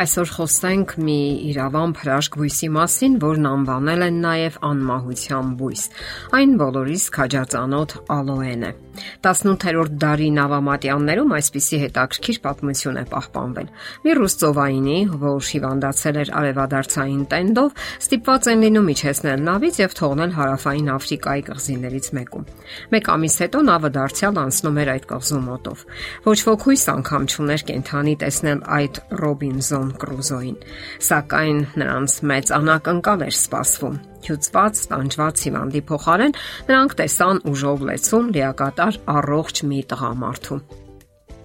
Այսօր խոսենք մի իրավամբ հրաշք բույսի մասին, որն անվանել են նաև անմահության բույս։ Այն բոլորիս քաջածանոթ ալոեն է։ 18-րդ դարի նավամատյաններում այսպիսի հետաքրքիր պատմություն է պահպանվել։ Մի ռուս ծովայինի, որ հիվանդացել էր արևադարձային տենդով, ստիպված են լինում իջեցնել նավից եւ թողնել հարավային Աֆրիկայի կղզիներից մեկում։ Մեկ ամիս հետո նավը դարձյալ անցնում էր այդ կղզու մոտով։ Ոչ ոք հույս անգամ չուներ կենթանի տեսնել այդ Ռոբինզոն Կրուզոին, սակայն նրանց մեծ անակնկալ էր սպասվում։ Հյուծված, տանջված հիվանդի փոխարեն նրանք տեսան ուժով լեցուն լիակատար առողջ մի տղամարդու։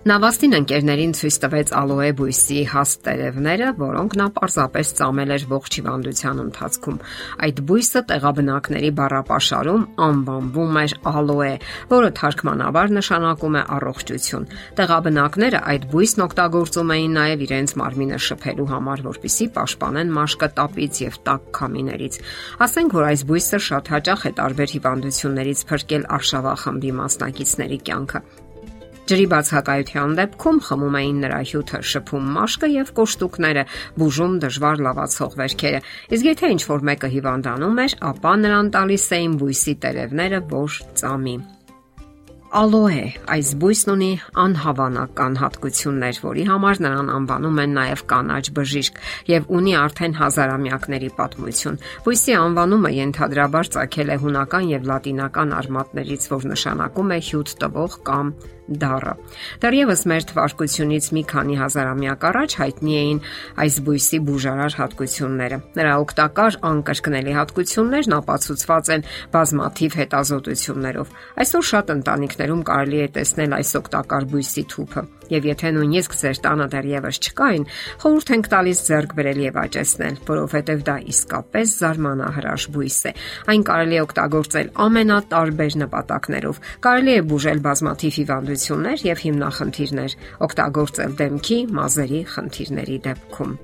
Նավաստին ընկերներին ցույց տվեց ալոե բույսի հաստ տերևները, որոնք նա պարզապես ծամել էր ողջ հիվանդության ընթացքում։ Այդ բույսը տեղաբնակների բառապաշարում անվանվում էր ալոե, որը թարգմանաբար նշանակում է առողջություն։ Տեղաբնակները այդ բույսն օգտագործում էին նաև իրենց մարմինը շփելու համար, որpիսի պաշտպանեն մաշկը տապից եւ տաք քամիներից։ Ասենք որ այս բույսը շատ հաճախ է տարբեր հիվանդություններից փրկել արշավախմբի մասնակիցների կյանքը։ Ջրի բացակայության դեպքում խմում էին նրա հյութը, շփում մաշկը եւ կոշտուկները, բուժում դժվար լավացող վերքերը։ Իսկ եթե ինչ որ մեկը հիվանդանում էր, ապա նրան տալիս էին բույսի տերևները ոչ ծամի։ Ալոե այս բույսն ունի անհավանական հատկություններ, որի համար նրան անվանում են նաև կանաչ բժիշկ եւ ունի արդեն հազարամյակների պատմություն։ Բույսի անվանումը ենթադրաբար ցակել է հունական եւ լատինական արմատներից, որ նշանակում է հյութ տվող կամ դառը։ Դեռևս մեր թվարկությունից մի քանի հազարամյակ առաջ հայտնի էին այս բույսի բուժարար հատկությունները։ Նրա օգտակար անկրկնելի հատկություններն ապացուցված են բազմաթիվ հետազոտություններով։ Այսօր շատ ընտանիքներում կարելի է տեսնել այս օգտակար բույսի թուփը։ Եվ եթե նույնիսկ ձեր տանը դեռևս չկային, խորհուրդ ենք տալիս ձեռք բերել եւ աճեցնել, որովհետեւ դա իսկապես զարմանահրաշ բույս է։ Այն կարելի է օգտագործել ամենատարբեր նպատակներով։ Կարելի է բուժել բազմաթիվ հիվանդություններ եւ հիմնախնդիրներ, օգտագործել դեմքի, մազերի խնդիրների դեպքում։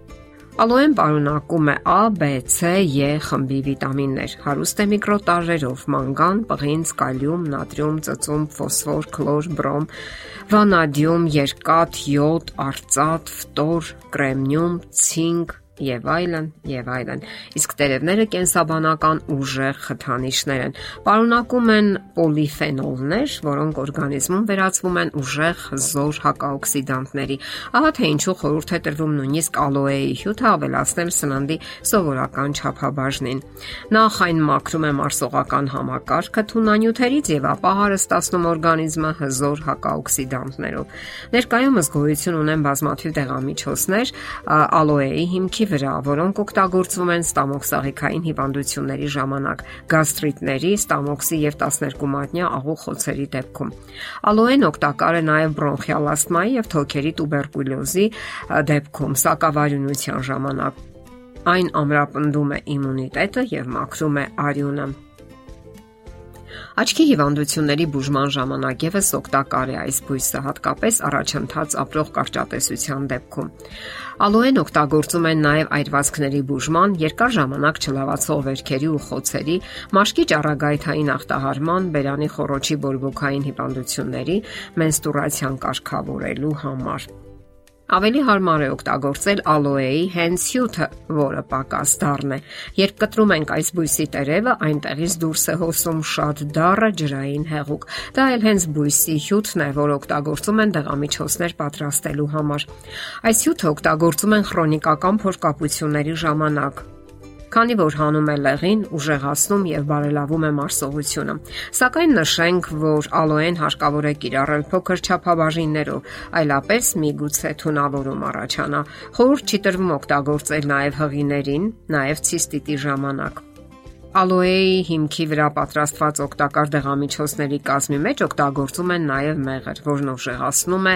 Ալոեն պարունակում է A, B, C, E խմբի վիտամիններ, հարուստ է միկրոտարրերով՝ մանգան, պղինձ, կալիում, նատրիում, ծծում, ֆոսֆոր, քլոր, բրոմ, վանադիում, երկաթ, յոդ, արծաթ, ֆտոր, կրեմնիում, ցինկ, եւ այլն եւ այլն։ Իսկ տերևները կենսաբանական ուժեղ խթանիչներ են։ Պարունակում են պոլիֆենոլներ, որոնք օրգանիզմում վերածվում են ուժեղ զոր հակաօքսիդանտների։ Ահա թե ինչու խորհուրդ է տրվում նույնիսկ ալոեի հյութը ավելացնել սննդի սովորական չափաբաժնին։ Նախ այն մաքրում է մարսողական համակարգը թունանյութերից եւ ապա հարստացնում օրգանիզմը հզոր հակաօքսիդանտներով։ Ներկայումս գոյություն ունեն բազմաթիվ դեղամիջոցներ ալոեի հիմքի վրա, որոնք օգտագործվում են ստամոքսաղիքային հիվանդությունների ժամանակ, գաստրիտների, ստամոքսի եւ 12 մատնյա աղու խոցերի դեպքում։ Ալոեն օգտակար է նաեւ բրոնխիալ ասթմայի եւ թոքերի տուբերկուլյոզի դեպքում, սակավարյունության ժամանակ։ Այն ամրապնդում է իմունիտետը եւ մաքրում է արյունը։ Աչքի հիվանդությունների բուժման ժամանակ եւս օգտակար է այս բույսը, հատկապես առաջընթաց ապրող կարճատեսության դեպքում։ Ալոեն օգտագործում են նաև այրվածքների բուժման, երկար ժամանակ չլավացող վերքերի ու խոցերի, մաշկի ճառագայթային ախտահարման, բերանի խոռոչի բորբոքային հիվանդությունների, մենստրուացիան կարգավորելու համար։ Ավելի հարմար է օգտագործել ալոեի հենց հյութը, որը պակաս դառն է։ Երբ կտրում ենք այս բույսի տերևը, այնտեղից դուրս է հոսում շատ դառը ջրային հեղուկ։ Դա էլ հենց բույսի հյութն է, որ օգտագործում են դեղամիջոցներ պատրաստելու համար։ Այս հյութը օգտագործում են քրոնիկական փորկապությունների ժամանակ քանի որ հանում է լեղին, ուժեղացնում եւ բարելավում է մարսողությունը։ Սակայն նշենք, որ ալոեն հարկավոր է կիրառել փոքր չափաբաժիններով, այլապես միգուցե թունավորում առաջանա։ Խորհուրդ չի տրվում օգտագործել նաեւ հղիներին, նաեւ ցիստիտի ժամանակ։ Ալոեի հիմքի վրա պատրաստված օգտակար դեղամիջոցների կազմի մեջ օգտագործում են նաև մեղր, որն ուժեղացնում է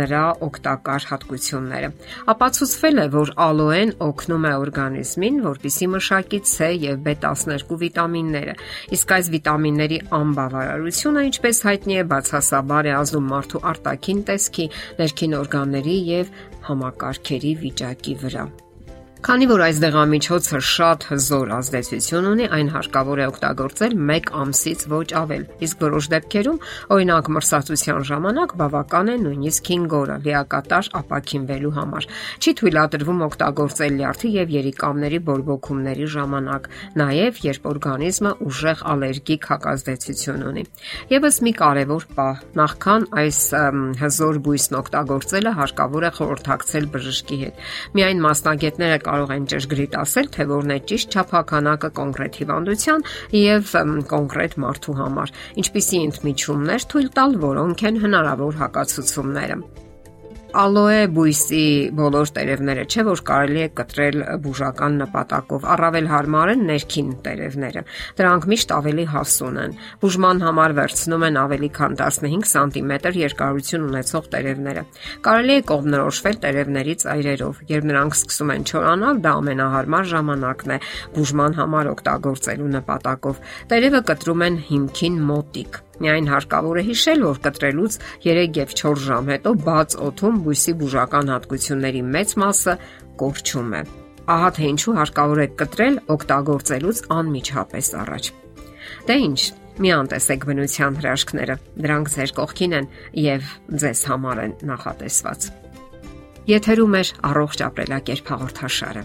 նրա օգտակար հատկությունները։ Ապացուցվել է, որ ալոեն օգնում է օրգանիզմին, որպիսի մշակի C եւ B12 վիտամինները։ Իսկ այս վիտամինների անբավարարությունը, ինչպես հայտնի է, բացասաբար է ազդում մարդու արտաքին տեսքի, ներքին օրգանների եւ համակարգերի վիճակի վրա։ Քանի որ այս դեղամիջոցը շատ հզոր ազդեցություն ունի, այն հարկավոր է օգտագործել 1 ամսից ոչ ավել։ Իսկ որոշ դեպքերում, օրինակ մրսածության ժամանակ, բավական է նույնիսկ 5 օրը լիակատար ապակինվելու համար։ Չի թույլատրվում օգտագործել լյարդի եւ երիկամների բորբոքումների ժամանակ, նաեւ երբ օրգանիզմը ուժեղ ալերգիկ հակազդեցություն ունի։ Եվս մի կարևոր պահ՝ նախքան այս հզոր բույսն օգտագործելը հարկավոր է խորհրդակցել բժշկի հետ։ Միայն մասնագետները կարող են ճշգրիտ ասել, թե որն է ճիշտ չափականակը կոնկրետ հիվանդության եւ կոնկրետ մարդու համար, ինչպիսի ընդմիջումներ թույլ տալ, որոնք են հնարավոր հակացությունները ալոե բույսի բոլոր տերևները չէ որ կարելի է կտրել բուժական նպատակով։ Առավել հարմար են ներքին տերևները։ Դրանք միշտ ավելի հասուն են։ Բուժման համար վերցնում են ավելի քան 15 սանտիմետր երկարություն ունեցող տերևները։ Կարելի է կողմնորոշվել տերևների ծայրերով։ Երբ նրանք սկսում են չորանալ, դա ամենահարմար ժամանակն է բուժման համար օգտագործելու նպատակով։ Տերևը կտրում են հիմքին մոտիկ Միայն հարկավոր է հիշել, որ կտրելուց 3 եւ 4 ժամ հետո բաց օթում բույսի բուժական հատկությունների մեծ մասը կորչում է։ Ահա թե ինչու հարկավոր է կտրել օգտագործելուց անմիջապես առաջ։ Դե ինչ, մի անտեսեք բնության հրաշքները։ Դրանք ձեր կողքին են եւ ձեզ համար են նախատեսված։ Եթերում է առողջ ապրելակերպ հաղորդաշարը։